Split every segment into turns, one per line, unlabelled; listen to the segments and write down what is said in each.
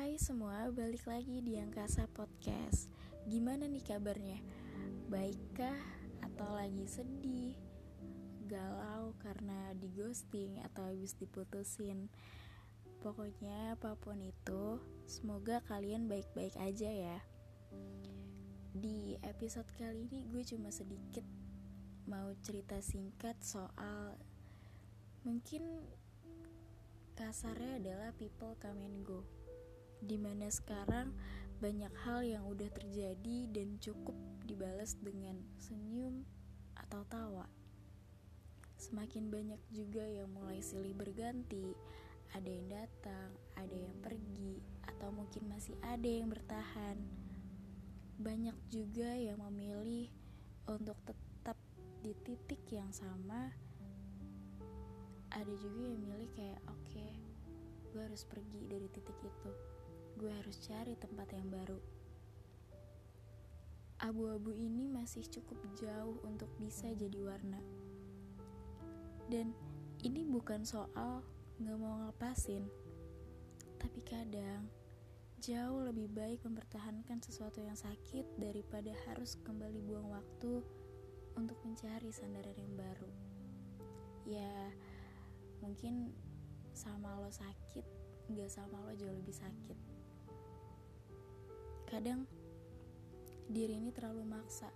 Hai semua, balik lagi di Angkasa Podcast. Gimana nih kabarnya? Baikkah atau lagi sedih? Galau karena di ghosting atau habis diputusin? Pokoknya apa pun itu, semoga kalian baik-baik aja ya. Di episode kali ini gue cuma sedikit mau cerita singkat soal mungkin kasarnya adalah people come and go di mana sekarang banyak hal yang udah terjadi dan cukup dibalas dengan senyum atau tawa. Semakin banyak juga yang mulai silih berganti. Ada yang datang, ada yang pergi, atau mungkin masih ada yang bertahan. Banyak juga yang memilih untuk tetap di titik yang sama. Ada juga yang milih kayak oke okay, gue harus pergi dari titik itu gue harus cari tempat yang baru. Abu-abu ini masih cukup jauh untuk bisa jadi warna. Dan ini bukan soal gak mau ngelepasin tapi kadang jauh lebih baik mempertahankan sesuatu yang sakit daripada harus kembali buang waktu untuk mencari sandaran yang baru. Ya mungkin sama lo sakit nggak sama lo jauh lebih sakit kadang diri ini terlalu maksa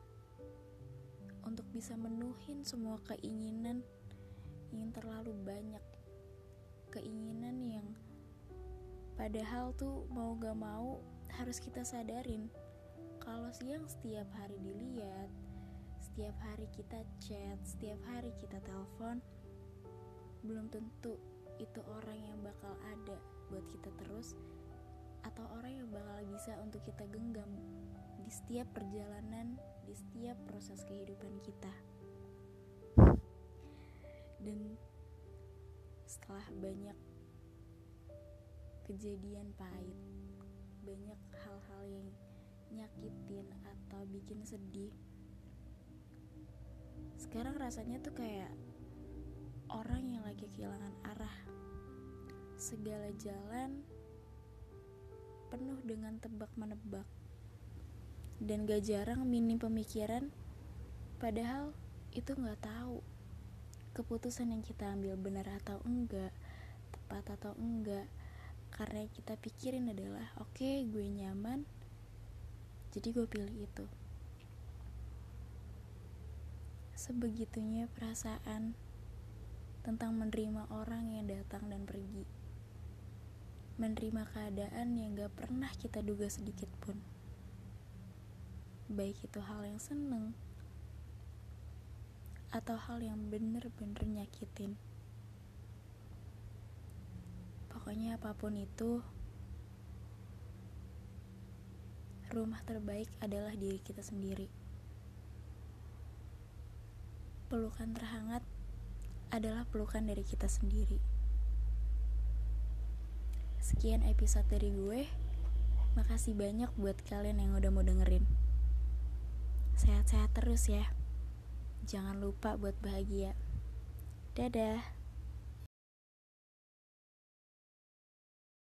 untuk bisa menuhin semua keinginan yang terlalu banyak. Keinginan yang padahal tuh mau gak mau harus kita sadarin. Kalau siang setiap hari dilihat setiap hari kita chat setiap hari kita telepon belum tentu itu orang yang bakal ada buat kita terus atau orang yang bakal bisa untuk kita genggam di setiap perjalanan, di setiap proses kehidupan kita. Dan setelah banyak kejadian pahit, banyak hal-hal yang nyakitin atau bikin sedih. Sekarang rasanya tuh kayak orang yang lagi kehilangan arah. Segala jalan penuh dengan tebak-menebak. Dan gak jarang minim pemikiran, padahal itu gak tahu keputusan yang kita ambil benar atau enggak, tepat atau enggak. Karena yang kita pikirin adalah, oke okay, gue nyaman, jadi gue pilih itu. Sebegitunya perasaan tentang menerima orang yang datang dan pergi. Menerima keadaan yang gak pernah kita duga sedikit pun. Baik itu hal yang seneng atau hal yang bener-bener nyakitin. Pokoknya apa pun itu, rumah terbaik adalah diri kita sendiri. Pelukan terhangat adalah pelukan dari kita sendiri. Sekian episode dari gue. Makasih banyak buat kalian yang udah mau dengerin. Sehat-sehat terus ya. Jangan lupa buat bahagia. Dadah.